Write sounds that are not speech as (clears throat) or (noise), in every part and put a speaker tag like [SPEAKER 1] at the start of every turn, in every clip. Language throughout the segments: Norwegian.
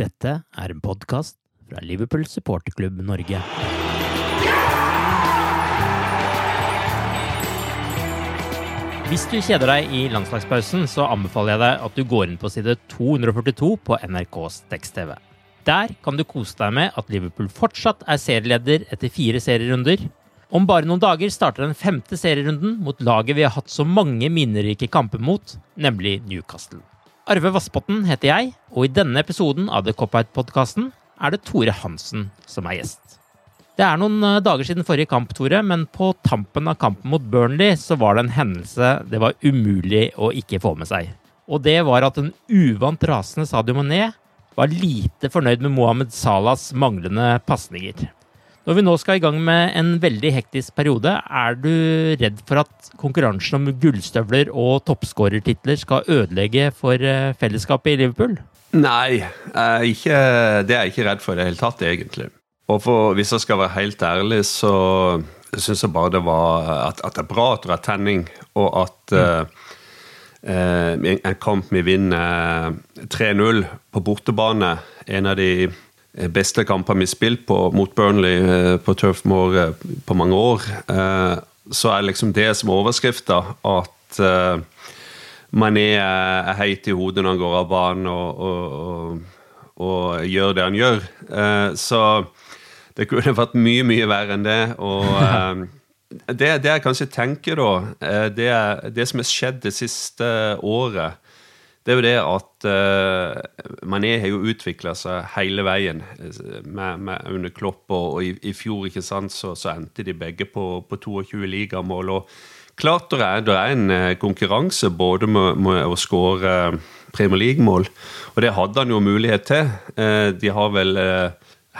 [SPEAKER 1] Dette er en podkast fra Liverpool supporterklubb Norge. Hvis du kjeder deg i landslagspausen, så anbefaler jeg deg at du går inn på side 242 på NRKs tekst-TV. Der kan du kose deg med at Liverpool fortsatt er serieleder etter fire serierunder. Om bare noen dager starter den femte serierunden mot laget vi har hatt så mange minnerike kamper mot, nemlig Newcastle. Arve Vassbotten heter jeg, og i denne episoden av The Cop-Out-podkasten er det Tore Hansen som er gjest. Det er noen eh, dager siden forrige kamp, Tore, men på tampen av kampen mot Burnley så var det en hendelse det var umulig å ikke få med seg. Og det var at en uvant rasende Sadio Mané var lite fornøyd med Mohammed Salahs manglende pasninger. Når vi nå skal i gang med en veldig hektisk periode, er du redd for at konkurransen om gullstøvler og toppskårertitler skal ødelegge for eh, fellesskapet i Liverpool?
[SPEAKER 2] Nei, ikke, det er jeg ikke redd for i det hele tatt, egentlig. Og for, hvis jeg skal være helt ærlig, så syns jeg bare det var at, at, det er bra at det er tenning, og at mm. uh, en kamp vi vinner 3-0 på bortebane, en av de beste kamper vi har spilt på mot Burnley uh, på Turf Moor uh, på mange år, så er liksom det som overskrifta at Mané er heit i hodet når han går av banen og, og, og, og gjør det han gjør. så det kunne vært mye, mye verre enn det. Og det, det, jeg kanskje tenker, da, eh, det, det, som har skjedd det siste året, det er jo det at uh, Mané har jo utvikla seg hele veien med, med under Klopp. Og, og i, i, fjor ikke sant, så, så, endte de begge på, på 22 ligamål. og Klart det er, det er en konkurranse både med, med å skåre Premier League-mål, og det hadde han jo mulighet til. De har vel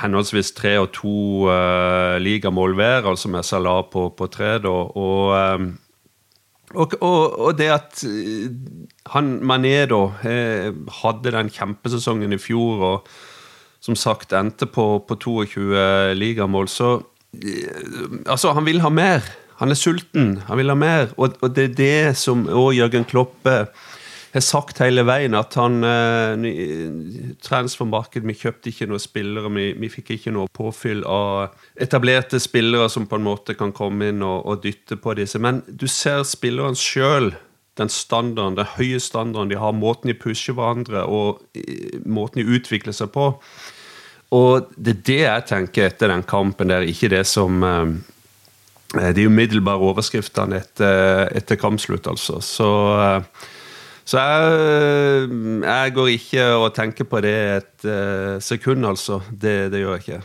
[SPEAKER 2] henholdsvis tre og to uh, ligamål hver, altså med Salah på, på tre. Da, og, og, og, og, det at eh, han Mané da hadde den kjempesesongen i fjor og som sagt endte på, på 22 ligamål, så Altså, han vil ha mer. Han er sulten. Han vil ha mer. Og, og det er det som òg Jørgen Kloppe har sagt hele veien at han eh, Transfermarkedet Vi kjøpte ikke noen spillere, vi, vi, fikk ikke noe påfyll av etablerte spillere som på en måte kan komme inn og, og dytte på disse. Men du ser spillerne sjøl. Den standarden, den høye standarden de har, måten de pusher hverandre og måten de utvikler seg på. Og det er det jeg tenker etter den kampen der, ikke det som eh, De umiddelbare overskriftene etter, etter kampslutt, altså. Så eh, så jeg, jeg, går ikke og tenker på det et uh, sekund, altså. Det, det, gjør jeg ikke.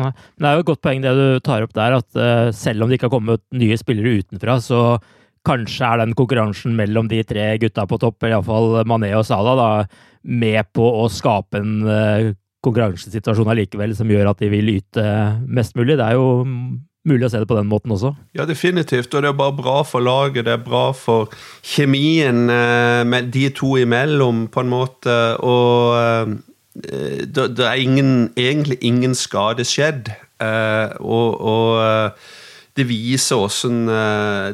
[SPEAKER 1] Nei. Det er jo et godt poeng det du tar opp der, at uh, selv om det ikke har kommet nye spillere utenfra, så kanskje er den konkurransen mellom de tre gutta på topp, eller iallfall Mané og Salah, da, med på å skape en uh, konkurransesituasjon allikevel som gjør at de vil yte mest mulig. Det er jo mulig å se det på den måten også.
[SPEAKER 2] Ja, definitivt. Og det er bare bra for laget. Det er bra for kjemien eh, med de to imellom, på en måte. Og eh, det, det, er ingen, egentlig ingen skade skjedd. Eh, og, og det viser, også,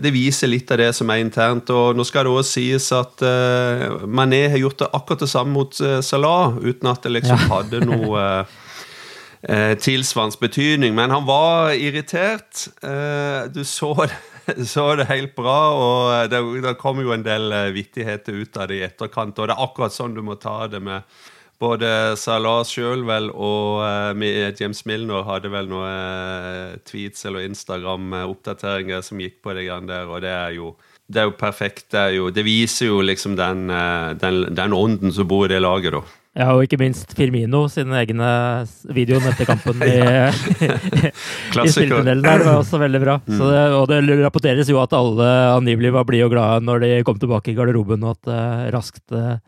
[SPEAKER 2] det viser litt av det som er internt. og Nå skal det også sies at Mané har gjort det akkurat det samme mot Salah, uten at det liksom ja. hadde noe eh, tilsvarende betydning. Men han var irritert. Eh, du så det, (laughs) så det, helt bra, og det, det kom jo en del eh, vittigheter ut av det i etterkant. Og det er akkurat sånn du må ta det med både Salah sjøl vel og James Milner hadde vel noen tweets eller Instagram-oppdateringer som gikk på det grann der, og det er jo det er jo perfekt. Det, er jo, det viser jo liksom den, den, den ånden som bor i det laget, da.
[SPEAKER 1] Ja, og ikke minst Firmino sine egne videoer etter kampen i, (laughs) (laughs) i spilletunnelen det var også veldig bra. Mm. Det, og det rapporteres jo at alle angivelig var blide og glade når de kom tilbake i garderoben, og at uh, raskt uh,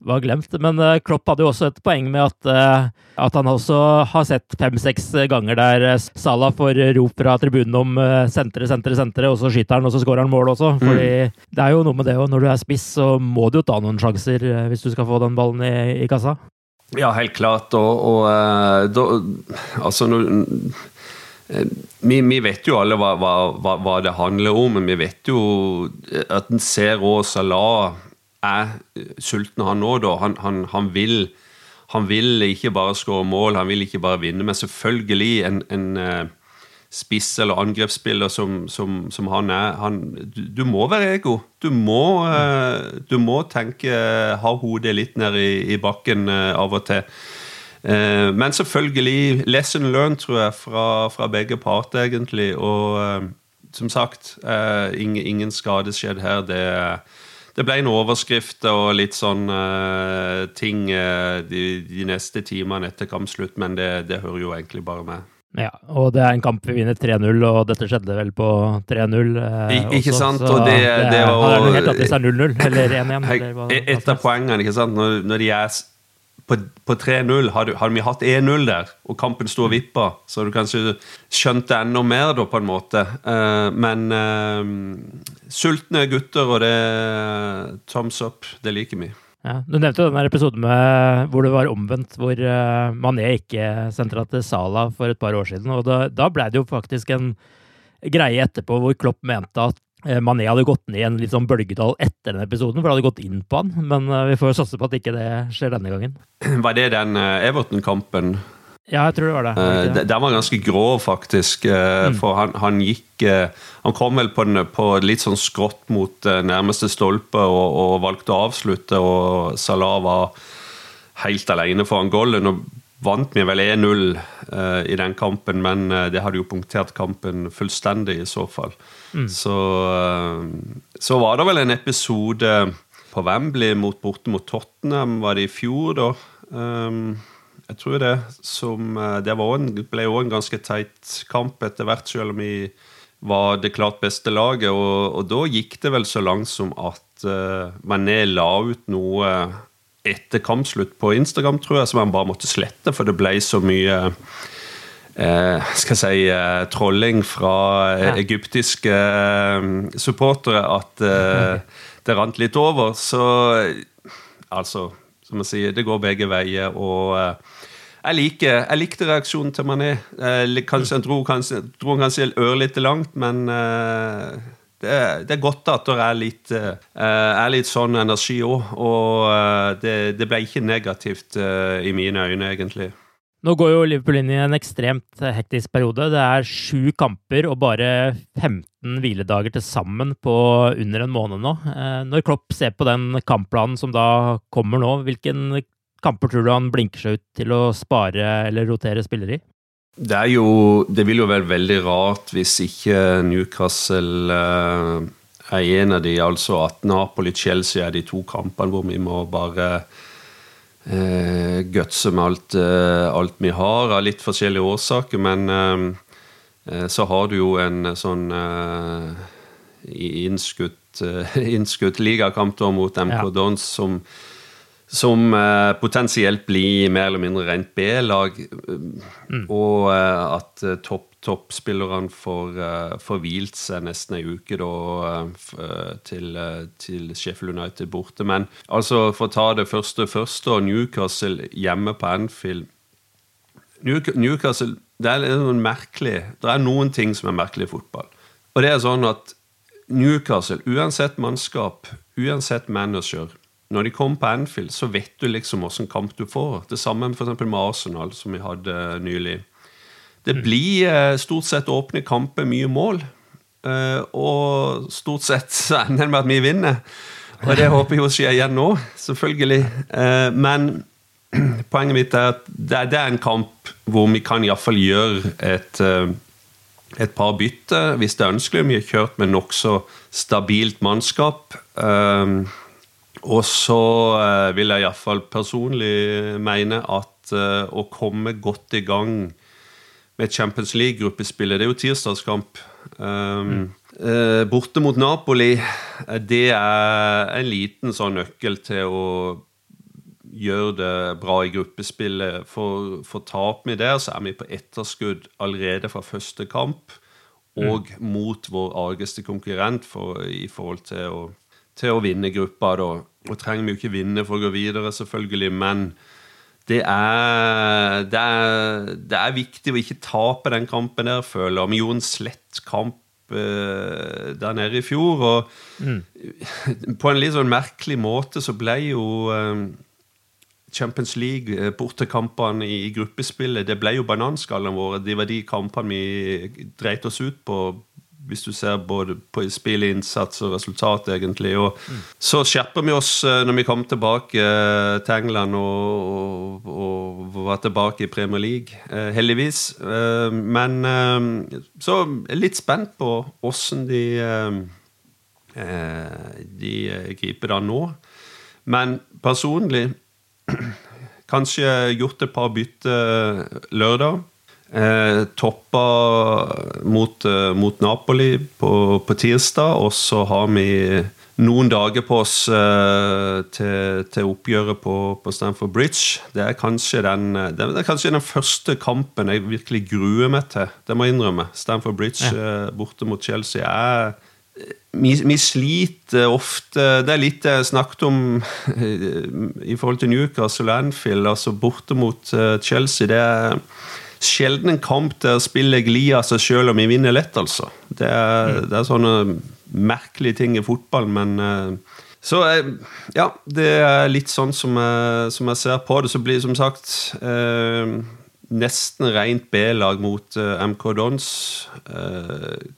[SPEAKER 1] var glemt. Men uh, Klopp hadde jo også et poeng med at, uh, at han også har sett fem-seks ganger der uh, Salah får rop fra tribunen om sentre, sentre, sentre, og så skyter han, og så skårer han mål også. Mm. Fordi mm. det er jo noe med det òg. Når du er spiss, så må du jo ta noen sjanser hvis du skal få den ballen i, i kassa.
[SPEAKER 2] Ja, helt klart. Og, og da, Altså, når vi, vi, vet jo alle hva, hva, hva, det handler om, men vi vet jo at en ser også Salah er sulten, han nå, da. Han, han, han, vil, han vil ikke bare skåre mål, han vil ikke bare vinne, men selvfølgelig en, en uh, spiss- eller angrepsspiller som, som, som han er han, du, du, må være ego. Du må, uh, du må tenke Ha hodet litt ned i, i bakken av og til. men selvfølgelig lesson learned, tror jeg, fra, fra begge parter, egentlig. Og som sagt, ingen, ingen skade skjedd her. det er det ble en overskrift og litt sånn uh, ting uh, de, de, neste timene etter kampslutt, men det, det, hører jo egentlig bare med.
[SPEAKER 1] Ja, og det er en kamp vi vinner 3-0, og dette skjedde vel på 3-0.
[SPEAKER 2] Eh, ikke sant? og det, det, det var,
[SPEAKER 1] helt at det er 0-0, eller 1-1.
[SPEAKER 2] Et av poengene, ikke sant, når, når de er på, på 3-0 hadde, hadde, vi hatt 1-0 der, og kampen sto og vippa, så hadde du kanskje skjønt det enda mer, da, på en måte. Uh, men uh, sultne gutter, og det Thumbs up, det liker vi.
[SPEAKER 1] Ja, du nevnte jo den episoden med, hvor det var omvendt, hvor uh, Mané ikke sentra til Sala for et par år siden. og Da, da ble det jo faktisk en greie etterpå hvor Klopp mente at Mané hadde gått ned i en litt sånn bølgedal etter den episoden, for det hadde gått inn på han. Men eh, vi får satse på at ikke det skjer denne gangen. (clears throat)
[SPEAKER 2] Var det den eh, Everton-kampen?
[SPEAKER 1] Ja, jeg tror det var det.
[SPEAKER 2] Den var ganske grov, faktisk. Mm. For han, han, gikk Han kom vel på, den, på litt sånn skrått mot nærmeste stolpe og, og, valgte å avslutte, og Salah var helt alene foran goalet. og vant vi vel 1-0 i den kampen, men det hadde jo punktert kampen fullstendig i så fall. Mm. Så, eh, så, var det vel en episode på Wembley mot, borte mot Tottenham, var det i fjor, da? Um, jeg tror det. Som, eh, det en, ble òg en ganske teit kamp etter hvert, selv om vi var det klart beste laget. Og, og da gikk det vel så langt som at uh, Mané la ut noe etter kampslutt på Instagram, tror jeg, som han bare måtte slette, for det ble så mye eh, skal jeg si, eh, trolling fra eh, egyptiske eh, supportere at eh, (laughs) det rant litt over. Så altså, som jeg sier, det går begge veier. og eh, jeg, liker, jeg likte reaksjonen til Mané. Kanskje, han dro kanskje, dro kanskje ørlite langt, men det er, det er, godt at det er litt, er litt sånn energi òg. Og det, det, ble ikke negativt i mine øyne, egentlig.
[SPEAKER 1] Nå går jo Liverpool inn i en ekstremt hektisk periode. Det er sju kamper og bare 15 hviledager til sammen på under en måned nå. Eh, når Klopp ser på den kampplanen som da kommer nå, hvilken kamper tror du han blinker seg ut til å spare eller rotere spillere i?
[SPEAKER 2] Det, er jo, det vil jo være veldig rart hvis ikke Newcastle eh, er en av de, altså at Napoli-Chelsea er de to kampene hvor vi må bare eh, gutse med alt, eh, alt, vi har, av litt forskjellige årsaker. Men eh, eh så har du jo en sånn innskutt, (laughs) innskutt ligakamp mot MK ja. Dons som som eh, potensielt blir mer eller mindre rent B-lag. Mm. Og eh, at topp toppspillerne får, uh, hvilt seg nesten ei uke da, uh, til, uh, til, Sheffield United borte. Men altså, for å ta det første og Newcastle hjemme på Anfield Newcastle det er litt sånn merkelig. Det er noen ting som er merkelig i fotball. Og det er sånn at Newcastle, uansett mannskap, uansett manager Når de kommer på Anfield, så vet du liksom åssen kamp du får. Det samme for med Arsenal, som vi hadde nylig. Det mm. blir eh, stort sett åpne kamper, mye mål. Eh, og stort sett så ender det med at vi vinner. Og det håper jeg jo skjer igjen nå, selvfølgelig. Eh, men (clears throat) poenget mitt er at det er en kamp hvor vi kan iallfall gjøre et et par bytter hvis det er ønskelig. Vi har kjørt med nokså stabilt mannskap. Og så vil jeg iallfall personlig mene at å komme godt i gang med Champions League-gruppespillet Det er jo tirsdagskamp. Um, mm. uh, borte mot Napoli, det er en liten sånn nøkkel til å gjør det bra i gruppespillet. For, for taper vi der, så er vi på etterskudd allerede fra første kamp. Og mm. mot vår argeste konkurrent for, i forhold til å, til å vinne gruppa. Da. Og trenger vi jo ikke vinne for å gå videre, selvfølgelig, men det er, det er, det er viktig å ikke tape den kampen der, føler jeg. Vi gjorde en slett kamp uh, der nede i fjor, og mm. på en litt sånn merkelig måte så ble jo eh, Champions League, eh, bortekampene i gruppespillet, det ble jo bananskallene våre. Det var de kampene vi dreit oss ut på, hvis du ser både på spillinnsats og resultat, egentlig. Og. Så skjerper vi oss eh, når vi kom tilbake eh, til England og, og, og var tilbake i Premier League, heldigvis. Men så er jeg litt spent på åssen de, de griper det nå. Men personlig (clears throat) Kanskje gjort et par bytte lørdag. Eh, toppa mot, eh, mot Napoli på, på, tirsdag, og så har vi noen dager på oss eh, til, til, oppgjøret på, på, Stamford Bridge. Det er, den, det er kanskje den første kampen jeg virkelig gruer meg til. Det må jeg innrømme. Stamford Bridge ja. Eh, borte mot Chelsea er vi, vi, sliter ofte Det er litt jeg snakket om i forhold til Newcastle og Anfield, altså borte mot eh, Chelsea. Det er sjelden en kamp der spillet glir av seg sjøl om vi vinner lett, altså. Det er, mm. det er, sånne merkelige ting i fotball, men eh, så eh, ja, det er litt sånn som jeg, som jeg ser på det. Så blir det som sagt eh, nesten rent B-lag mot eh, MK Dons.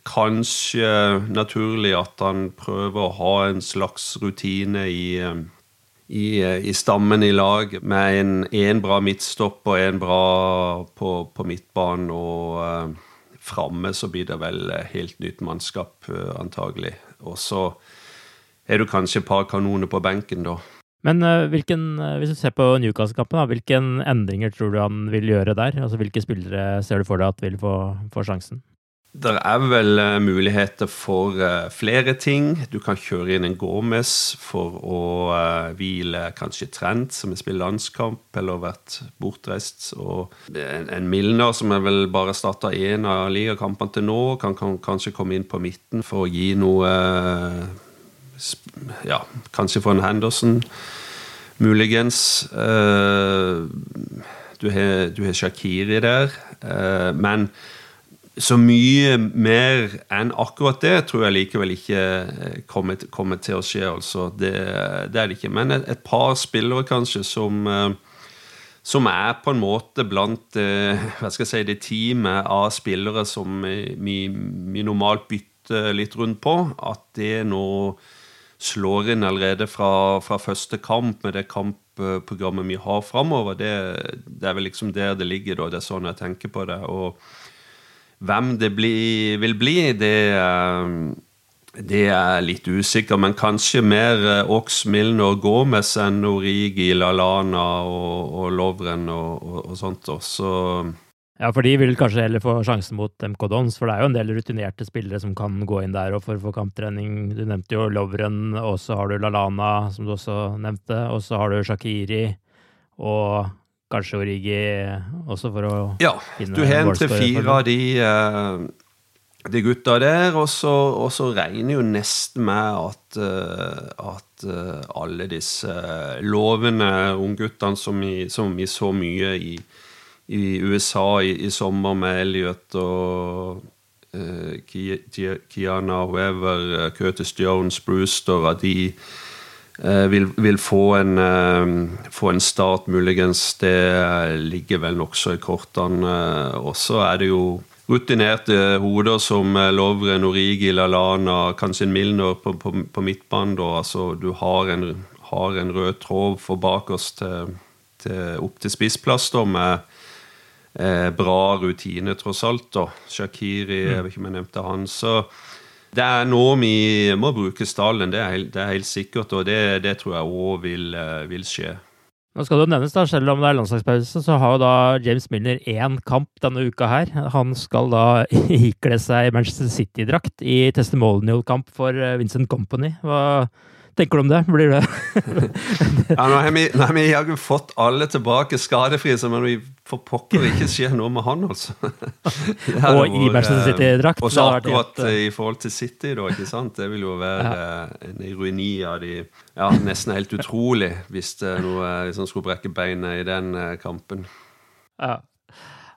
[SPEAKER 2] Kanskje naturlig at han prøver å ha en slags rutine i, i, i stammen i lag, med en, en bra midtstopp og en bra på, på midtbanen. Og framme så blir det vel helt nytt mannskap, antagelig. Og så er du kanskje et par kanoner på benken, da.
[SPEAKER 1] Men eh, hvilken, uh, hvis du ser på Newcastle-kampen, hvilke endringer tror du han vil gjøre der? Altså Hvilke spillere ser du for deg at vil få, få sjansen?
[SPEAKER 2] Det er vel uh, muligheter for flere ting. Du kan kjøre inn en Gomez for å hvile kanskje Trent, som har spilt landskamp eller vært bortreist. Og en, Milner, som er vel bare starta én av ligakampene til nå, kan, kan, kanskje komme inn på midten for å gi noe ja, kanskje for en Henderson, muligens. Du har, du har Shakiri der. Men så mye mer enn akkurat det tror jeg likevel ikke kommer, kommer til å skje. altså. Det, det, er det ikke. Men et, et par spillere kanskje som, uh, som er på en måte blant hva skal jeg si, det teamet av spillere som vi, vi normalt bytter litt rundt på. At det nå slår inn allerede fra, fra første kamp med det kampprogrammet vi har framover. Det, det, er vel liksom der det ligger, da. Det er sånn jeg tenker på det. Og hvem det bli, vil bli, det, det er litt usikker, men kanskje mer eh, Ox, Milner Gomez enn Origi, Lalana og, og Lovren og, og, og sånt. Også.
[SPEAKER 1] ja, for de vil kanskje heller få sjansen mot MK Dons, for det er jo en del rutinerte spillere som kan gå inn der og for å få kamptrening. Du nevnte jo Lovren, og så har du Lalana, som du også nevnte, og så har du Shakiri, og kanskje Origi også, for å
[SPEAKER 2] Ja,
[SPEAKER 1] finne
[SPEAKER 2] du har en
[SPEAKER 1] målscorer
[SPEAKER 2] tre-fire av de, eh, de gutta der, og så, og så regner jo nesten med at, eh, at eh, alle disse lovende ungguttene som, vi- som vi så mye i, i USA i, i sommer med Elliot og Ki- Kiana Weaver, Curtis Jones, Brewster, at de vil, vil få, en, eh, få en start, muligens. Det ligger vel nokså i kortene. eh, Og så er det jo rutinerte hoder som eh, Lovren, Origi, Lallana, kanskje en Milner på, på, på midtbanen. Altså, du har en, har en rød tråd for bak oss til, til, opp til spissplass da, med eh, bra rutine, tross alt. da. Shakiri, jeg vet ikke om jeg nevnte han. Så det er noe vi må bruke stallen, det er helt, det er helt sikkert. Og det, det tror jeg òg vil, eh, vil skje.
[SPEAKER 1] Nå skal det jo nevnes, da, selv om det er landslagspause, så har jo da James Milner én kamp denne uka her. Han skal da (laughs) ikle seg Manchester City-drakt i testimonial-kamp for eh, Vincent Company. Hva tenker du om det? Blir det (laughs)
[SPEAKER 2] Ja, nå har vi, nå har vi jaggu fått alle tilbake skadefrie, så men vi får pokker ikke skje noe med han, altså. (laughs)
[SPEAKER 1] Og i Manchester
[SPEAKER 2] eh,
[SPEAKER 1] City-drakt,
[SPEAKER 2] Og
[SPEAKER 1] så
[SPEAKER 2] akkurat
[SPEAKER 1] helt,
[SPEAKER 2] eh, i forhold til City, da, ikke sant. Det vil jo være ja. en ironi av de Ja, nesten helt utrolig hvis det noe liksom, skulle brekke beinet i den eh, kampen.
[SPEAKER 1] Ja.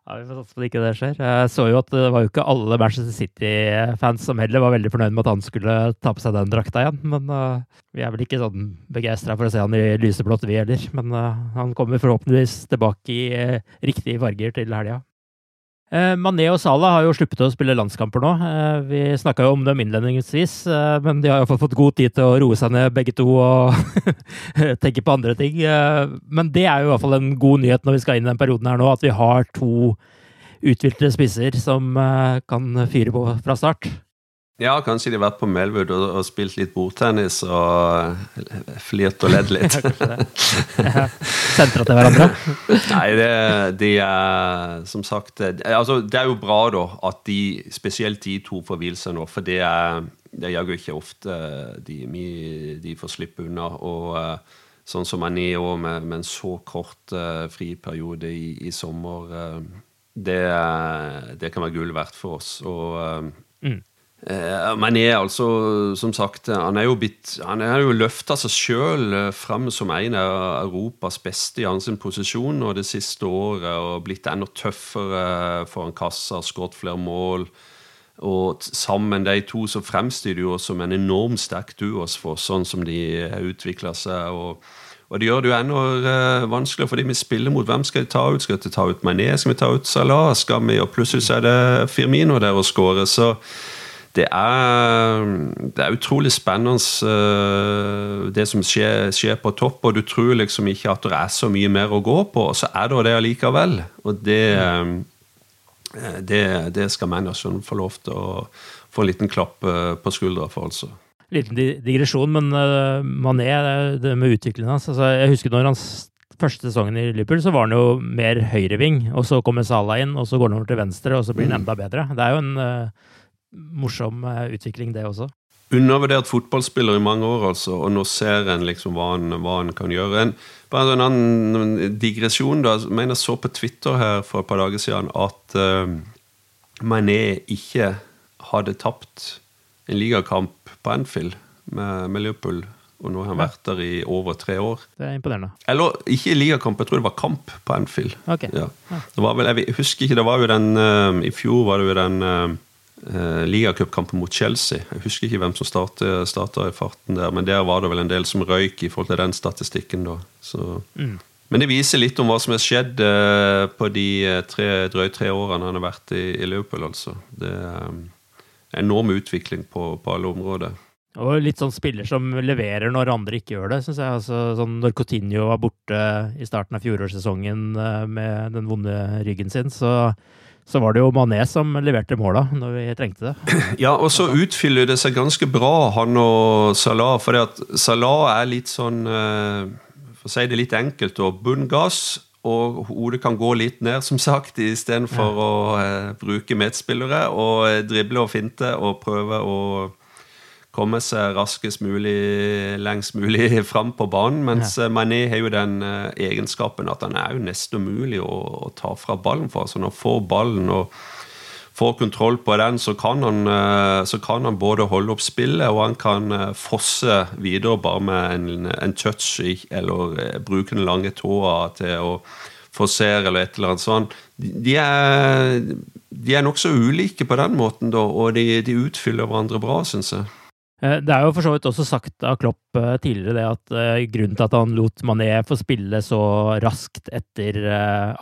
[SPEAKER 1] Ja, Vi får satse på at ikke det skjer. Jeg så jo at det var jo ikke alle Manchester City-fans som heller var veldig fornøyd med at han skulle ta på seg den drakta igjen. Men uh, vi er vel ikke sånn begeistra for å se han i lyseblått, vi heller. Men uh, han kommer forhåpentligvis tilbake i uh, riktige farger til helga. Uh, Mané og Salah har jo sluppet å spille landskamper nå. Eh, vi snakka jo om dem innledningsvis, eh, men de har iallfall fått god tid til å roe seg ned, begge to, og (laughs) tenke på andre ting. Eh, men det er jo i hvert fall en god nyhet når vi skal inn i den perioden her nå, at vi har to uthvilte spisser som eh, kan fyre på fra start.
[SPEAKER 2] Ja, kanskje de har vært på Melwood og, og spilt litt bordtennis og eh, flirt og ledd litt. (laughs)
[SPEAKER 1] Sentra til hverandre.
[SPEAKER 2] Nei, det, de er som sagt det, altså, det er jo bra, da, at de, spesielt de to får hvile seg nå. For det er det er jaggu ikke ofte de, de får slippe unna. Og eh, sånn som Mané òg, med, med en så kort uh, friperiode i, i sommer, uh, det, det kan være gull verdt for oss. Og uh,
[SPEAKER 1] Mm.
[SPEAKER 2] Eh, Men er altså, som sagt, han er jo, er jo løfta seg sjøl fram som en av Europas beste i hans posisjon og det siste året, og blitt enda tøffere foran kassa, skåret flere mål. Og sammen de to så fremstår de jo som en enormt sterk duo for oss, sånn som de har utvikla seg. og og det gjør det jo enda eh, vanskeligere fordi vi spiller mot hvem skal vi ta ut. Skal vi ta ut Mané? Skal vi ta ut Salah? Skal vi? Og plutselig så er det Firmino der og skårer. Så det er, det er utrolig spennende eh, det som skjer, skjer på topp. Og du tror liksom ikke at det er så mye mer å gå på, og så er det det allikevel. Og det, eh, det, det skal Manderson få lov til å få en liten klapp eh, på skuldra for, altså.
[SPEAKER 1] Liten digresjon, men Mané, det med utviklingen hans altså, Jeg husker når hans første sesongen i Liverpool, så var han jo mer høyreving. Og så kommer Salah inn, og så går han over til venstre, og så blir han enda bedre. Det er jo en morsom eh, utvikling, det også.
[SPEAKER 2] undervurdert fotballspiller i mange år, altså, og nå ser en liksom hva han, hva han kan gjøre. En, bare en annen digresjon. da, Jeg mener jeg så på Twitter her for et par dager siden at uh, Mané ikke hadde tapt en ligakamp på Anfield med, med Liverpool, og nå har han vært der i over tre år.
[SPEAKER 1] Det er imponerende.
[SPEAKER 2] Eller ikke ligakamp, jeg tror det var kamp på Anfield.
[SPEAKER 1] Okay.
[SPEAKER 2] Ja. Det var vel, jeg husker ikke, det var jo den uh, I fjor var det jo den uh, ligacupkampen mot Chelsea. Jeg husker ikke hvem som starta i farten der, men der var det vel en del som røyk i forhold til den statistikken. da. Så. Men det viser litt om hva som har skjedd eh, på de eh, tre, drøye tre årene han har vært i, i Liverpool. altså. Det er um, enorm utvikling på, på alle områder.
[SPEAKER 1] Og litt sånn spiller som leverer når andre ikke gjør det, syns jeg. Altså, sånn når Coutinho var borte i starten av fjorårssesongen eh, med den vonde ryggen sin, så, så var det jo Mané som leverte måla når vi trengte det. (clears throat)
[SPEAKER 2] Ja, og så utfyller det seg ganske bra, han og Salah. For at Salah er litt sånn eh, For å si det litt enkelt, og bunn gass. Og hodet kan gå litt ned, som sagt, istedenfor ja. å eh, bruke medspillere. Og eh, drible og finte og prøve å komme seg raskest mulig, lengst mulig (laughs) fram på banen. Mens ja. Mané har jo den egenskapen at han er jo nesten umulig å, å ta fra ballen for. Så når han får ballen og får kontroll på den, så kan, han, eh, så kan han både holde opp spillet og han kan eh, fosse videre bare med en, en touch eller eh, bruke den lange tåa til å forsere eller et eller annet sånt. De er, de er nokså ulike på den måten, da, og de, de utfyller hverandre bra, syns jeg.
[SPEAKER 1] Eh, det er jo for så vidt også sagt av Klopp eh, tidligere det at uh, grunnen til at han lot Mané få spille så raskt etter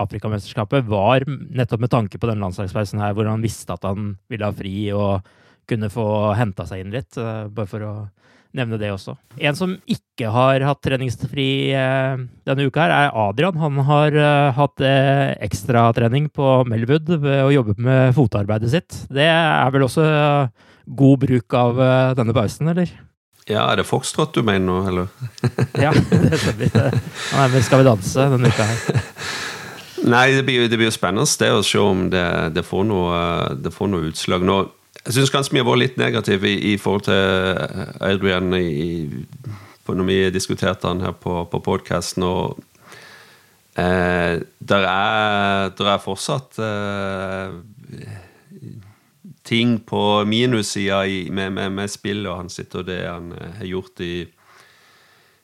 [SPEAKER 1] Afrikamesterskapet, var nettopp med tanke på den landslagspausen her, hvor han visste at han ville ha fri og kunne få henta seg inn litt. Bare for å nevne det også. En som ikke har hatt treningsfri denne uka, her er Adrian. Han har hatt ekstratrening på Melwood ved å jobbe med fotarbeidet sitt. Det er vel også god bruk av uh, denne pausen, eller?
[SPEAKER 2] Ja, er det Foxtrot du mener nå, eller? (laughs)
[SPEAKER 1] ja, det stemmer. Nei, men Skal vi danse denne uka her. (laughs)
[SPEAKER 2] Nei, det blir, det blir spennende det å se om det, det, får noe, det, får noe, utslag. Nå, jeg syns kanskje vi har vært litt negative i, i, forhold til Adrian i, når vi diskuterte han her på, på podkasten. Eh, der, er, der er fortsatt eh, ting på minussida med, med, med spillet hans og det han eh, har gjort i,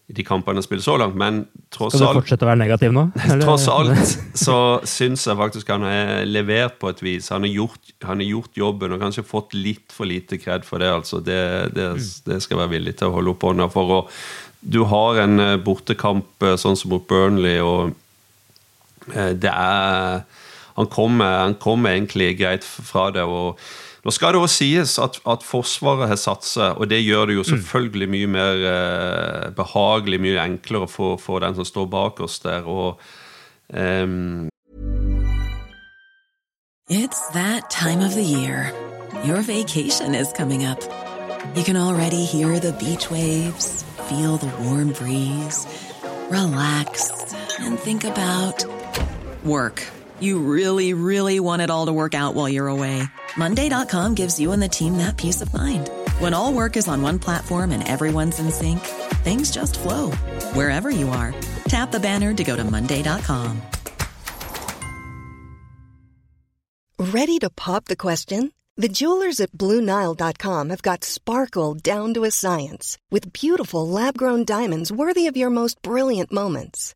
[SPEAKER 2] i de kampene han har spilt så langt, men tross alt
[SPEAKER 1] Skal du fortsette å være negativ nå? (laughs)
[SPEAKER 2] Tross alt så syns jeg faktisk han har levert på et vis. Han har, gjort, han har gjort jobben og kanskje fått litt for lite kred for det. altså Det, det, mm. det skal jeg være villig til å holde opp hånda for. Og du har en eh, bortekamp eh, sånn som mot Burnley, og det er han kommer, han kommer egentlig greit fra det. og nå skal det også sies at, at Forsvaret har satsa, og det gjør det jo mm. selvfølgelig mye mer eh, behagelig, mye enklere for, for, den som står bak oss der. og um
[SPEAKER 3] It's that time of the year. Your vacation is coming up. You can already hear the beach waves, feel the warm breeze, relax and think about work. You really, really want it all to work out while you're away. Monday.com gives you and the team that peace of mind. When all work is on one platform and everyone's in sync, things just flow wherever you are. Tap the banner to go to Monday.com.
[SPEAKER 4] Ready to pop the question? The jewelers at Bluenile.com have got sparkle down to a science with beautiful lab grown diamonds worthy of your most brilliant moments.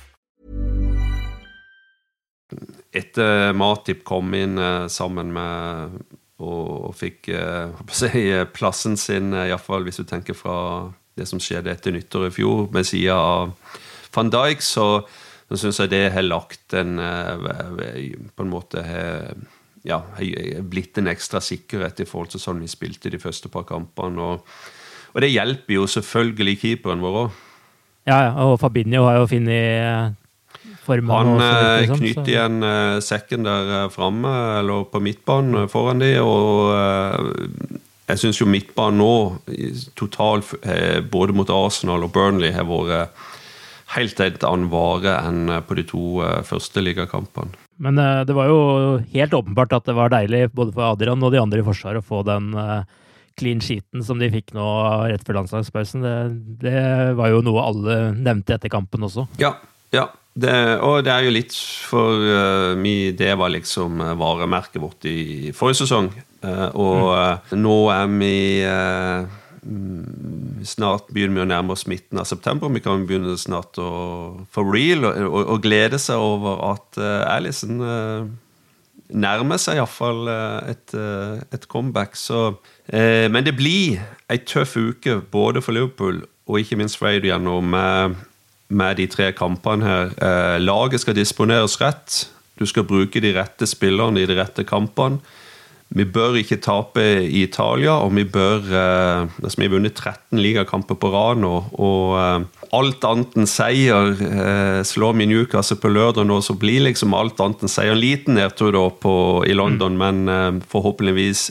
[SPEAKER 2] Etter Matip kom inn eh, sammen med og, og fikk eh, (laughs) si, plassen sin, eh, iallfall hvis du tenker fra det som skjedde etter nyttår i fjor, med sida av van Dijk, så, så syns jeg det har lagt en På en måte har ja, blitt en ekstra sikkerhet i forhold til sånn vi spilte de første par kampene. Og, og det hjelper jo selvfølgelig keeperen vår òg.
[SPEAKER 1] Ja, og Fabinho har jo funnet formen.
[SPEAKER 2] Han eh,
[SPEAKER 1] liksom,
[SPEAKER 2] knytter
[SPEAKER 1] så-
[SPEAKER 2] igjen eh, sekken der eh, framme, eller på midtbanen foran de, og jeg syns jo midtbanen nå, totalt, både mot Arsenal og Burnley, har vært helt et annen vare enn på de to første ligakampene.
[SPEAKER 1] Men det var jo helt åpenbart at det var deilig både for Adrian og de andre i Forsvaret å få den clean sheeten som de fikk nå rett før landslagspausen. Det, det var jo noe alle nevnte etter kampen også.
[SPEAKER 2] Ja, ja. Det, og det er jo litt for uh, mi, Det var liksom uh, varemerket vårt i forrige sesong. Uh, og eh, nå er vi eh, mm, Snart begynner vi å nærme oss midten av september. Vi kan begynne snart å for real og, og, og glede seg over at uh, Alison uh, nærmer seg iallfall uh, et, uh, et comeback. Så, eh, men det blir ei tøff uke både for Liverpool og ikke minst for Adrian nå med, de tre kampene her. Eh, laget skal disponeres rett. Du skal bruke de rette spillerne i de rette kampene. Vi bør ikke tape i Italia, og vi bør eh, altså Vi har vunnet 13 ligakamper på rad nå, og eh, alt annet enn seier eh, Slår vi Newcastle på lørdag nå, så blir liksom alt annet enn seier. En liten nedtur da på, i London, men eh, forhåpentligvis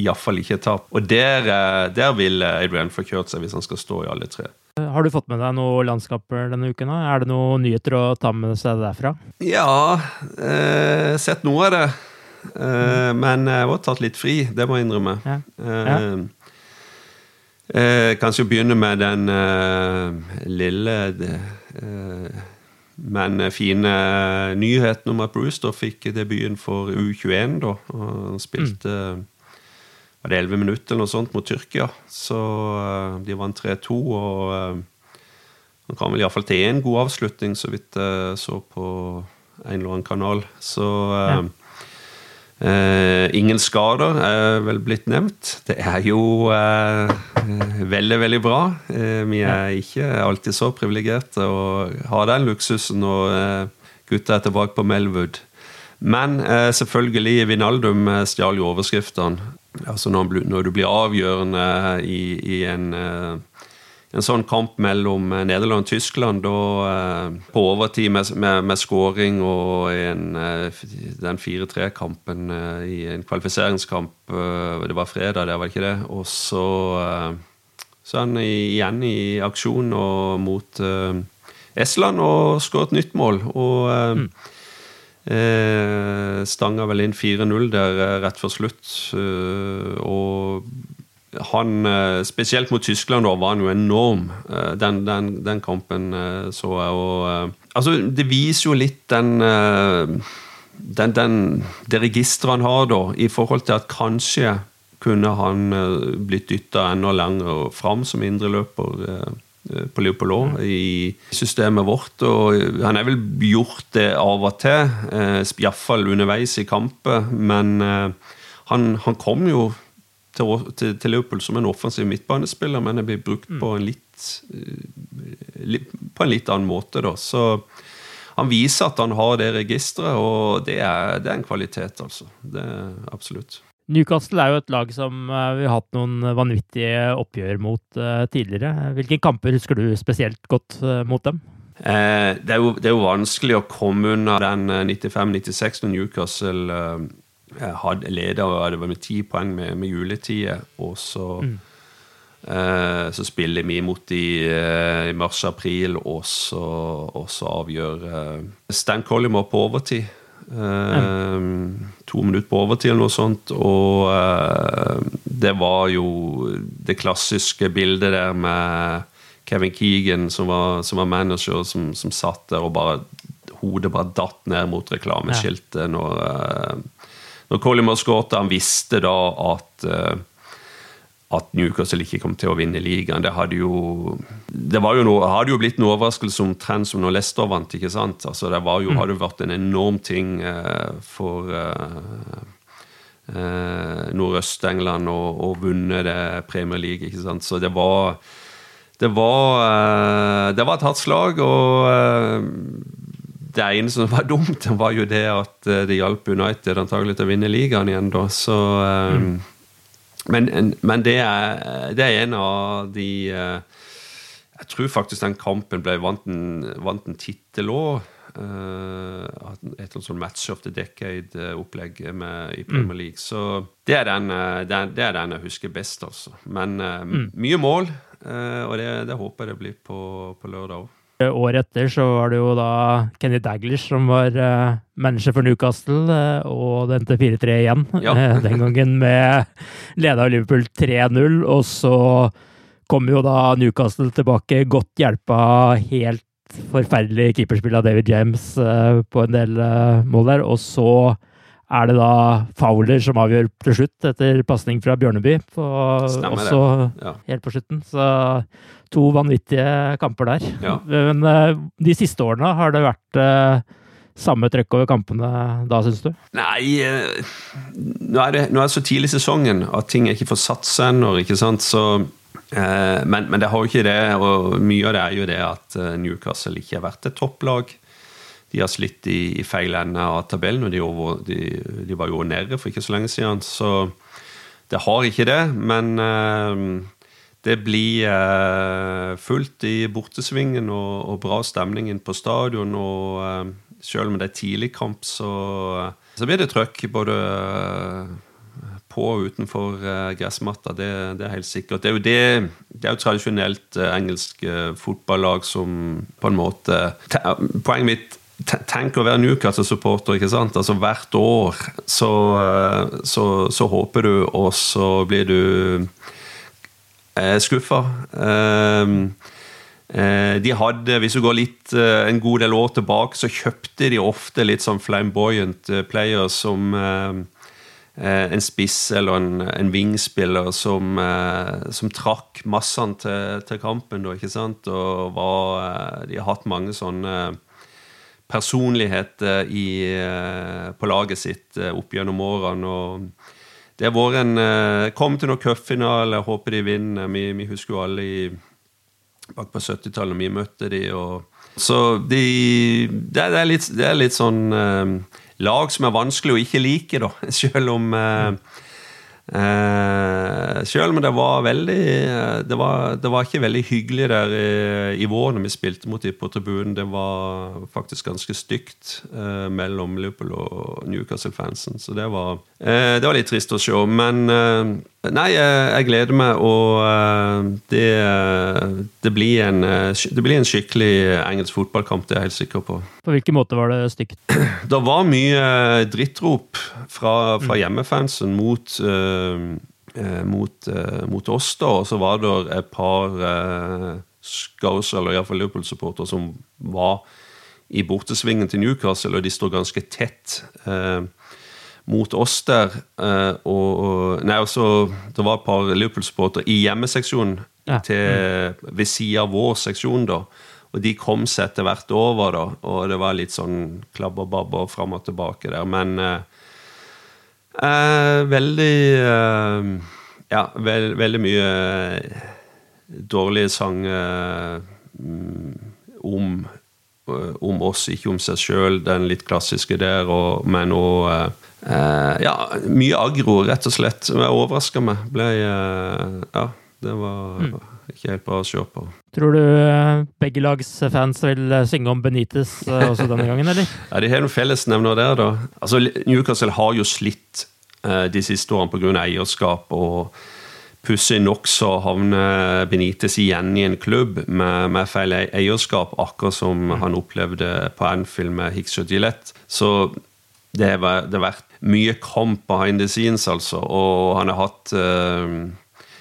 [SPEAKER 2] iallfall ikke tap. Og der, eh, der vil Adrian få kjørt seg hvis han skal stå i alle tre.
[SPEAKER 1] Har du fått med deg noen landskaper denne uken? da? Er det noen nyheter å ta med seg derfra?
[SPEAKER 2] Ja, eh, sett noe av det. Eh, men jeg har tatt litt fri, det må jeg innrømme.
[SPEAKER 1] Ja.
[SPEAKER 2] Eh, eh, kanskje begynne med den eh, lille eh, men fine nyheten om at Brewster fikk debuten for U21. da. Og Han spilte var det 11 minutter eller noe sånt mot Tyrkia. Så eh, de vant 3-2. Og eh, han kan vel iallfall til én god avslutning, så vidt jeg så på en eller annen kanal. Så ja. eh, ingen skader er vel blitt nevnt. Det er jo eh, veldig, veldig bra. Eh, vi er ikke alltid så privilegerte og har den luksusen når eh, gutta er tilbake på Melwood. Men eh, selvfølgelig, Vinaldum eh, stjal jo overskriftene. Altså når, når du blir avgjørende i, i en eh, en sånn kamp mellom eh, Nederland og Tyskland, da eh, på overtid med, med, med scoring og en, den 4-3-kampen eh, i en kvalifiseringskamp Det var fredag, det var ikke det? Og så, så er han igjen i aksjon og mot Estland og skåret nytt mål. Og eh, eh, stanga vel inn 4-0 der eh, rett før slutt. eh, og han, eh, spesielt mot Tyskland, da, var han jo enorm. Den, den, den kampen så jeg. Og, altså, det viser jo litt den, den, den Det registeret han har, da, i forhold til at kanskje kunne han blitt dytta enda lenger fram som indreløper. Eh, på Liverpool òg, i systemet vårt. Og han er vel gjort det av og til, eh, iallfall underveis i kamper. Men eh, han, han kom jo til, til, til Liverpool som en offensiv midtbanespiller, men det blir brukt på, en eh, litt, på en litt annen måte. Da. Så han viser at han har det registeret, og det er, det er en kvalitet, altså. Det er absolutt.
[SPEAKER 1] Newcastle er jo et lag som eh, vi har hatt noen vanvittige oppgjør mot eh, tidligere. Hvilke kamper husker du spesielt godt eh, mot dem?
[SPEAKER 2] Eh, det, er jo, det er jo vanskelig å komme unna den eh, 95-96 når Newcastle eh, hadde og det var med ti poeng med, med juletida, og så eh, så spiller vi mot de eh, i mars-april, og, så, og så avgjør Stan Collymore på overtid. Eh, To minutter på overtid eller noe sånt, og eh, det var jo det klassiske bildet der med Kevin Keegan, som var, som var manager, som, som satt der og bare Hodet bare datt ned mot reklameskiltet når, eh, når Colin skåret. Han visste da at at Newcastle ikke kom til å vinne ligaen. Det hadde jo det var jo noe, hadde jo blitt en overraskelse omtrent som når Leicester vant. ikke sant? Altså Det var jo, hadde vært en enorm ting eh, for eh, eh, Nordøst-England å, å vunne det Premier League. ikke sant? Så det var det var, eh, det var et hardt slag, og eh, det ene som var dumt, var jo det at det hjalp United antagelig til å vinne ligaen igjen, da. Så mm. Men, men det, er, det, er, en av de Jeg tror faktisk den kampen ble vant en, vant en tittel òg. Et sånn Match of the Decade-opplegg i Premier mm. League. Så det er, den, det, er, den, jeg husker best, altså. Men mm. mye mål, og det, det, håper jeg det blir på, på lørdag òg.
[SPEAKER 1] Året etter så var det jo da Kenny Daglish som var uh, manager for Newcastle, uh, og det endte 4-3 igjen. Ja. den gangen med leda Liverpool 3-0, og så kom jo da Newcastle tilbake, godt hjelpa helt forferdelig keeperspill av David James på en del mål der, og så er det da Fowler som avgjør til slutt, etter pasning fra Bjørneby. På, også ja. helt på slutten. Så to vanvittige kamper der. Ja. Men uh, de siste årene, har det vært uh, samme trøkk over kampene da, syns du?
[SPEAKER 2] Nei, uh, nå er, det, nå er det så tidlig i sesongen at ting er ikke får satt seg ennå, ikke sant. Så, men, men, det har jo ikke det, og mye av det er jo det at Newcastle ikke har vært et topplag de har slitt i, i feil ende av tabellen, og de, over, de, de, var jo nede for ikke så lenge siden. Så det har ikke det, men uh, det blir uh, fullt i bortesvingen og, og, bra stemning inn på stadion. Og uh, selv om det er tidlig kamp, så, så blir det trøkk både på og utenfor gressmatta. Det, det, er helt sikkert. Det er jo, det, det er jo tradisjonelt engelsk fotballag som på en måte Poenget mitt Tenk å være Newcastle-supporter. ikke sant? Altså Hvert år så, eh, så, så, håper du, og så blir du eh, skuffa. Eh, eh, de hadde, Hvis du går litt eh, en god del år tilbake, så kjøpte de ofte litt sånn flamboyant players som en spiss eller en, en vingspiller som, som trakk massene til, til kampen. Da, ikke sant? Og var, de har hatt mange sånne personlighet i, eh, på laget sitt eh, opp gjennom årene. og det har vært en eh, Kom til noen cupfinale, håper de vinner. Vi, vi, husker jo alle i, bak på 70-tallet vi møtte de, og Så de, det, er litt, det, er litt, sånn lag som er vanskelig å ikke like, da. (laughs) Selv om Eh, selv om det var veldig det var, det var, ikke veldig hyggelig der i, i vår når vi spilte mot dem på tribunen. Det var faktisk ganske stygt eh, mellom Liverpool og Newcastle-fansen. Så det var, eh, det var, litt trist å se. Men eh, nei, jeg gleder meg, og eh, det, det, blir en, det blir en skikkelig engelsk fotballkamp, det er jeg helt sikker på.
[SPEAKER 1] På hvilken måte var det stygt? (clears throat)
[SPEAKER 2] Det var mye drittrop fra, fra mm. hjemmefansen mot eh, mot, eh, mot, oss, da. Og så var det et par eh, Scouse, eller iallfall Liverpool-supportere, som var i bortesvingen til Newcastle, og de står ganske tett eh, mot oss der. Eh, og, nei, også, Det var et par Liverpool-supportere i hjemmeseksjonen ja. til, ved siden av vår seksjon. da og de kom seg etter hvert over, da, og det var litt sånn klabb og babb og fram og tilbake der. Men eh, Eh, veldig eh, Ja, veld, veldig mye eh, dårlige sanger mm, om, om oss, ikke om seg sjøl. Den litt klassiske der, og, men òg eh, Ja, mye agro, rett og slett. Jeg overraska meg. Ble Ja, det var mm. ikke helt bra å se på.
[SPEAKER 1] Tror du begge lags fans vil synge om Benitez også denne gangen, eller? (laughs)
[SPEAKER 2] ja, De har noen fellesnevner der, da. Altså, Newcastle har jo slitt Eh, de siste årene pga. eierskap. og Pussig nok så havner Benitez igjen i en klubb med, med feil eierskap, akkurat som mm. han opplevde på Anfield med Hicks og Gillette. Så det har, vært mye kamp behind the scenes, altså. Og han har hatt uh,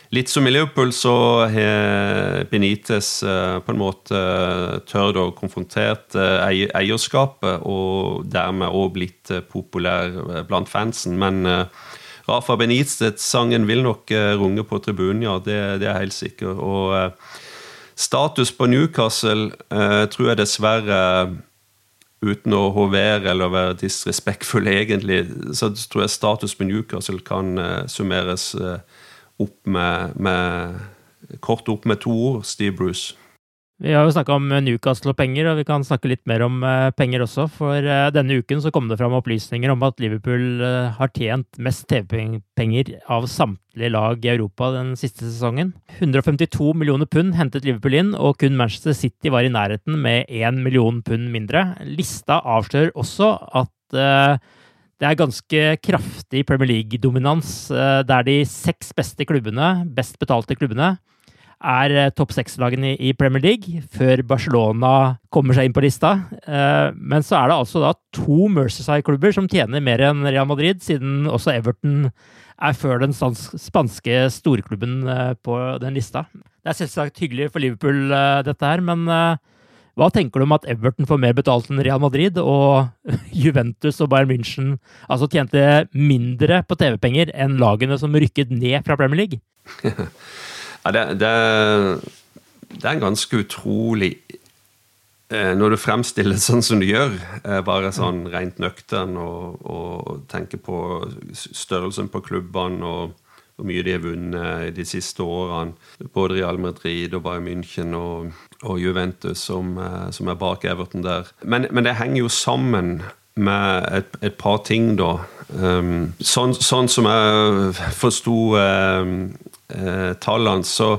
[SPEAKER 2] Litt som i Liverpool så har Benitez uh, på en måte uh, tørt å konfrontert uh, eierskapet, og dermed òg blitt populær blant fansen. Men Rafa Benitez-sangen vil nok runge på tribunen, ja. Det, det er helt sikkert. Og status på Newcastle tror jeg dessverre uten å hovere eller være disrespektfull, (laughs) egentlig, så tror jeg status på Newcastle kan summeres opp med, med, kort opp med to ord Steve Bruce.
[SPEAKER 1] Vi har jo snakka om Newcastle og penger, og vi kan snakke litt mer om uh, penger også. For uh, denne uken så kom det fram opplysninger om at Liverpool har tjent mest TV-penger av samtlige lag i Europa den siste sesongen. 152 millioner pund hentet Liverpool inn, og kun Manchester City var i nærheten med 1 million pund mindre. Lista avslører også at det er ganske kraftig Premier League-dominans, der de seks beste klubbene, best betalte klubbene, er eh, topp seks-lagene i Premier League, før Barcelona kommer seg inn på lista. Eh, men så er det altså da to Merceside-klubber som tjener mer enn Real Madrid, siden også Everton er før den spanske storklubben eh, på den lista. Det er selvsagt hyggelig for Liverpool, dette her, men hva tenker du om at Everton får mer betalt enn Real Madrid, og (laughs) Juventus og Bayern München altså tjente mindre på TV-penger enn lagene som rykket ned fra Premier League? (laughs)
[SPEAKER 2] Ja, det, det, det, er ganske utrolig eh, når du fremstiller sånn som du gjør, eh, bare sånn rent nøktern og, og tenker på størrelsen på klubbene og hvor mye de har vunnet de siste årene. Både Real Madrid og Bayern München og, og Juventus, som, eh, som, er bak Everton der. Men, men, det henger jo sammen med et, et par ting, da. Um, sånn, sånn, som jeg forsto um, eh, tallene, så,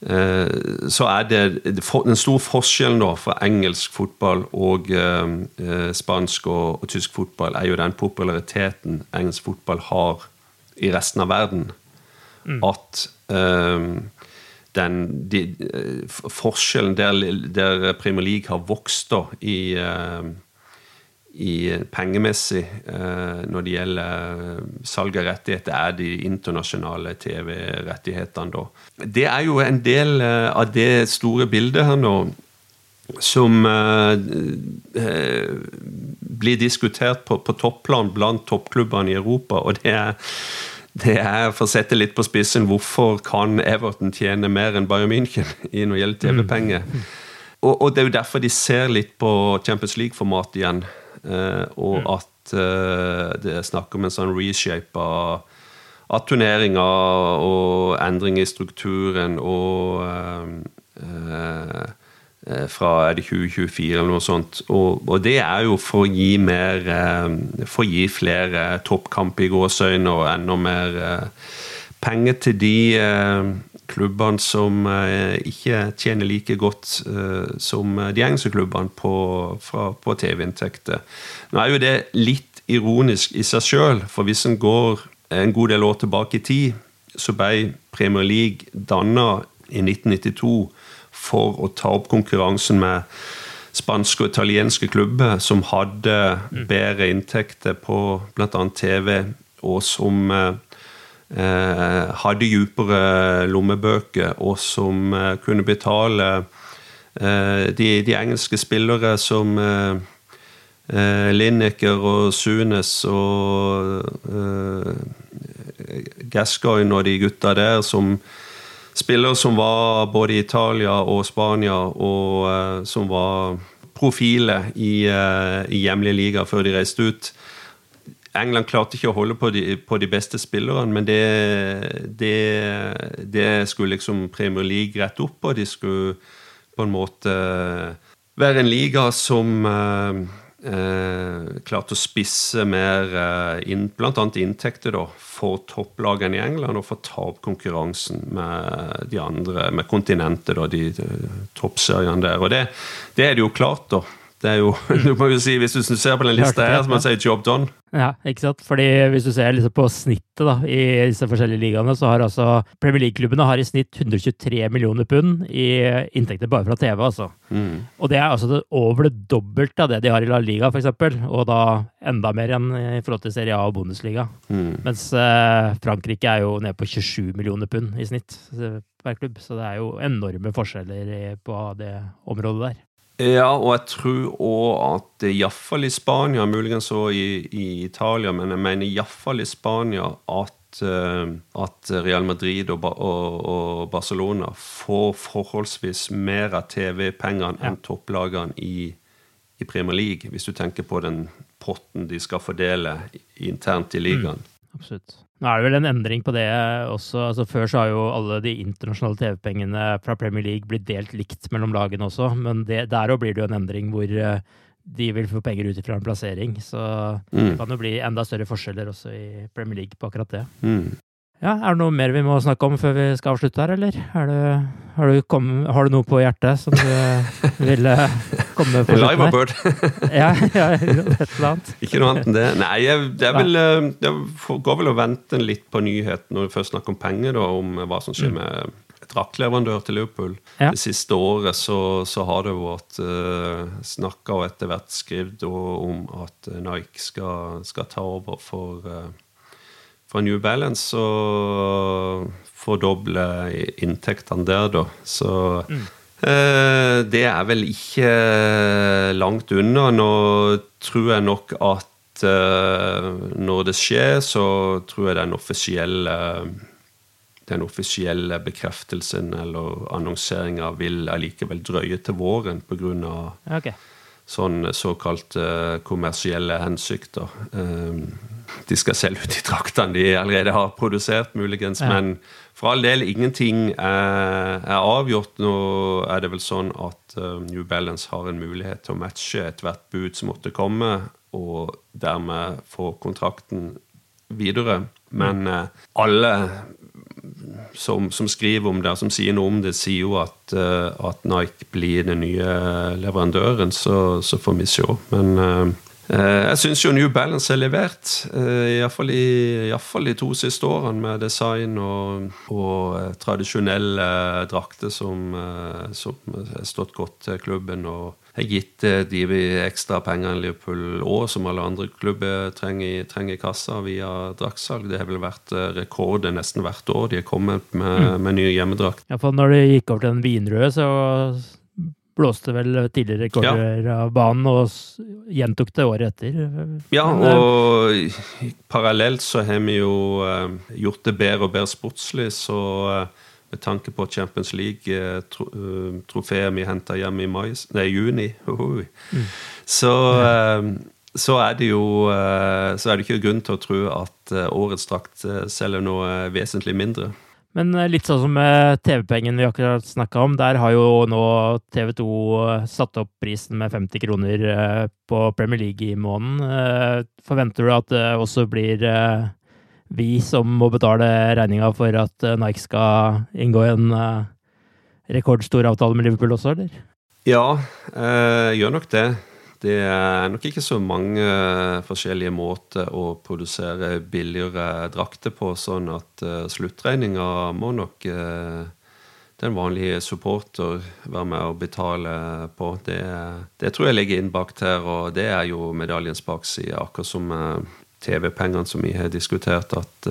[SPEAKER 2] eh, så er det den store forskjellen da fra engelsk fotball og eh, eh, spansk og, og, tysk fotball, er jo den populariteten engelsk fotball har i resten av verden. Mm. At eh, den de, eh, forskjellen der, der, Premier League har vokst da i i pengemessig eh, når det gjelder eh, salg av rettigheter, er de internasjonale TV-rettighetene, da. Det er jo en del eh, av det store bildet her nå som blir diskutert på, på topplan blant toppklubbene i Europa, og det er det er, for å sette litt på spissen, hvorfor kan Everton tjene mer enn Bayern München i når det gjelder TV-penger? Mm. Og, og, det er jo derfor de ser litt på Champions League-formatet igjen. Eh, og mm. at eh, det er snakk om en sånn reshape av, turneringer og endring i strukturen og eh, fra er det 2024 eller noe sånt. Og, og, det er jo for å gi mer For å gi flere toppkamp i gåsøyne og enda mer penger til de klubbene som eh, ikke tjener like godt eh, som de engelske klubbene på, på TV-inntekter. Nå er jo det litt ironisk i seg sjøl, for hvis en går en god del år tilbake i tid, så ble Premier League danna i 1992 for å ta opp konkurransen med spanske og italienske klubber som hadde mm. bedre inntekter på bl.a. TV, og som eh, Eh, hadde dypere lommebøker, og som eh, kunne betale eh, de, de, engelske spillere som Lineker og Sunes og Gascoigne og de gutta der som spillere som var både i Italia og Spania, og som var profiler i, i hjemlige liga før de reiste ut. England klarte ikke å holde på de, på de beste spillerne, men det, det, det, skulle liksom Premier League rette opp på. De skulle på en måte være en liga som eh, eh, klarte å spisse mer eh, inn, bl.a. inntekter da, for topplagene i England, og for ta opp konkurransen med de andre, med kontinentet, da, de, de toppseriene der. Og det, det er det jo klart, da. Det er jo, (laughs) du må jo si, Hvis du ser på den lista her, så må man si job done.
[SPEAKER 1] Ja, ikke sant? Fordi Hvis du ser liksom på snittet da, i disse forskjellige ligaene, så har altså Premier League-klubbene har i snitt 123 millioner pund i inntekter bare fra TV. altså. Mm. Og det er altså det, over det dobbelte av det de har i La Liga, f.eks. Og da enda mer enn i forhold til Serie A og Bundesliga. Mm. Mens eh, Frankrike er jo nede på 27 millioner pund i snitt eh, per klubb. Så det er jo enorme forskjeller på det området der.
[SPEAKER 2] Ja, og jeg tror òg at iallfall i Spania, muligens òg i, i, Italia, men jeg mener iallfall i Spania at, uh, at Real Madrid og, og, og, Barcelona får forholdsvis mer av TV-pengene enn topplagene i, i, Premier League, hvis du tenker på den potten de skal fordele internt i ligaen.
[SPEAKER 1] Mm, absolutt. Nå er det vel en endring på det også. Altså, før så har jo alle de internasjonale TV-pengene fra Premier League blitt delt likt mellom lagene også, men det, der òg blir det jo en endring hvor uh, de vil få penger ut ifra en plassering. Så mm. det kan jo bli enda større forskjeller også i Premier League på akkurat det. Mm. Ja, Er det noe mer vi må snakke om før vi skal avslutte her, eller? Det, har, du kom, har, du noe på hjertet som du vil komme på
[SPEAKER 2] Live? Bird.
[SPEAKER 1] ja, ja, et eller annet.
[SPEAKER 2] Ikke noe annet enn det. Nei, jeg, jeg, vil, eh, jeg går vel og venter litt på nyheten når vi først snakker om penger, da, om hva som skjer mm. med draktleverandør til Liverpool. Ja. Det siste året så, så har det vært uh, snakka og etter hvert skrevet om at Nike skal, skal ta over for uh, for New Balance så fordoble inntektene der, da. Så mm. eh, det er vel ikke langt unna. Nå tror jeg nok at eh, når det skjer, så tror jeg den offisielle den offisielle bekreftelsen eller annonseringa vil allikevel drøye til våren pga.
[SPEAKER 1] Okay.
[SPEAKER 2] Sånn såkalt kommersielle hensikter. Um, de skal selge ut de draktene de allerede har produsert, muligens. Ja. Men for all del, ingenting er, er, avgjort. Nå er det vel sånn at uh, New Balance har en mulighet til å matche ethvert bud som måtte komme, og dermed få kontrakten videre. Men alle som, som, skriver om det, som sier noe om det, sier jo at, uh, at Nike blir den nye leverandøren, så, så får vi se. Men Eh, jeg syns jo New Balance er levert, eh, iallfall i, i, de to siste årene, med design og, og eh, tradisjonelle drakter som, som har stått godt til klubben. og har gitt de ekstra penger enn Liverpool òg, som alle andre klubber trenger, trenger i kassa via draktsalg. Det har vel vært rekorder nesten hvert år de har kommet med, mm. med nye hjemmedrakt.
[SPEAKER 1] For når de gikk over til den vinrøde, så blåste vel tidligere rekorder ja. av banen, og gjentok det året etter.
[SPEAKER 2] Ja, og parallelt så har vi jo gjort det bedre og bedre sportslig, så med tanke på Champions League-trofeet vi henta hjem i mai, nei, juni, mm. så, uh, så er det jo så er det ikke grunn til å tro at årets drakt selger noe vesentlig mindre.
[SPEAKER 1] Men eh, litt sånn som med TV-pengen vi akkurat snakka om, der har jo nå TV 2 eh, satt opp prisen med 50 kroner eh, på Premier League i måneden. Forventer du at det også blir vi som må betale regninga for at Nike skal inngå en rekordstor avtale med Liverpool også, eller?
[SPEAKER 2] Ja, jeg gjør nok det. Det er nok ikke så mange forskjellige måter å produsere billigere drakter på, sånn at uh, sluttregninga må nok den vanlige supporter være med å betale på. Det, det, tror jeg ligger inn bak der, og det er jo medaljens bakside, akkurat som TV-pengene som vi har diskutert, at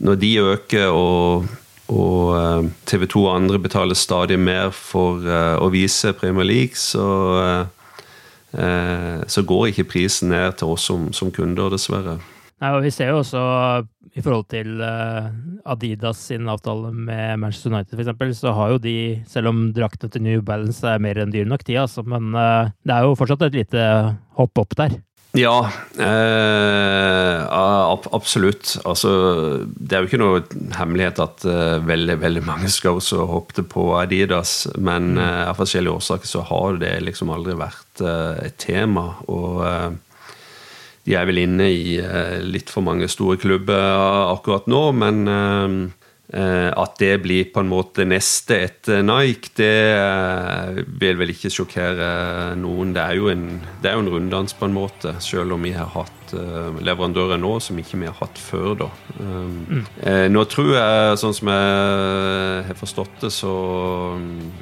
[SPEAKER 2] når de øker og og TV 2 og andre betaler stadig mer for å vise Premier League, så Eh, så går ikke prisen ned til oss som, som kunder, dessverre.
[SPEAKER 1] Nei, og Vi ser jo også i forhold til Adidas sin avtale med Manchester United f.eks., så har jo de, selv om draktene til New Balance er mer enn dyre nok, de, altså, men det er jo fortsatt et lite hopp opp der.
[SPEAKER 2] Ja, eh, absolutt. Altså, det er jo ikke noe hemmelighet at eh, veldig veldig mange også hoppet på Adidas, men eh, av forskjellige årsaker så har det liksom aldri vært uh, et tema. Og de er vel inne i litt for mange store klubber akkurat nå, men Eh, at det blir på en måte neste etter Nike, det eh, vil vel ikke sjokkere noen. Det er jo en, det er jo en runddans, på en måte, selv om vi har hatt uh, leverandører nå som ikke vi har hatt før. da. Um, mm. nå tror jeg, sånn som jeg har forstått det, så um,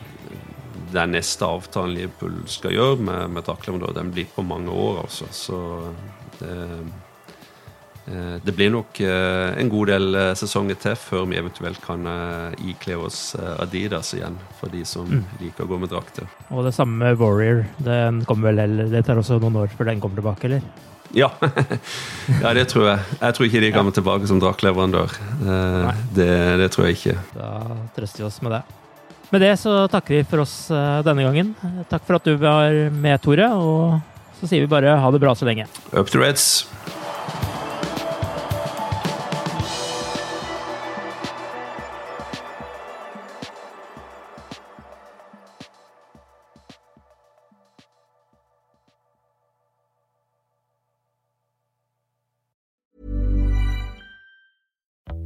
[SPEAKER 2] den neste avtalen Liverpool skal gjøre med, med Drakleverandør, den blir på mange år, altså. Så det Eh, det blir nok eh, en god del eh, sesonger til før vi eventuelt kan ikle oss Adidas igjen, for de som mm. liker å gå med drakter.
[SPEAKER 1] Og det samme med Warrior. Den kommer vel, det tar også noen år før den kommer tilbake, eller?
[SPEAKER 2] Ja. (laughs) ja, det tror jeg. Jeg tror ikke de kommer tilbake som draktleverandør. Det, det, tror jeg ikke.
[SPEAKER 1] Da trøster vi oss med det. Med det så takker vi for oss denne gangen. Takk for at du var med, Tore. Og så sier vi bare ha det bra så lenge.
[SPEAKER 2] Up to Reds.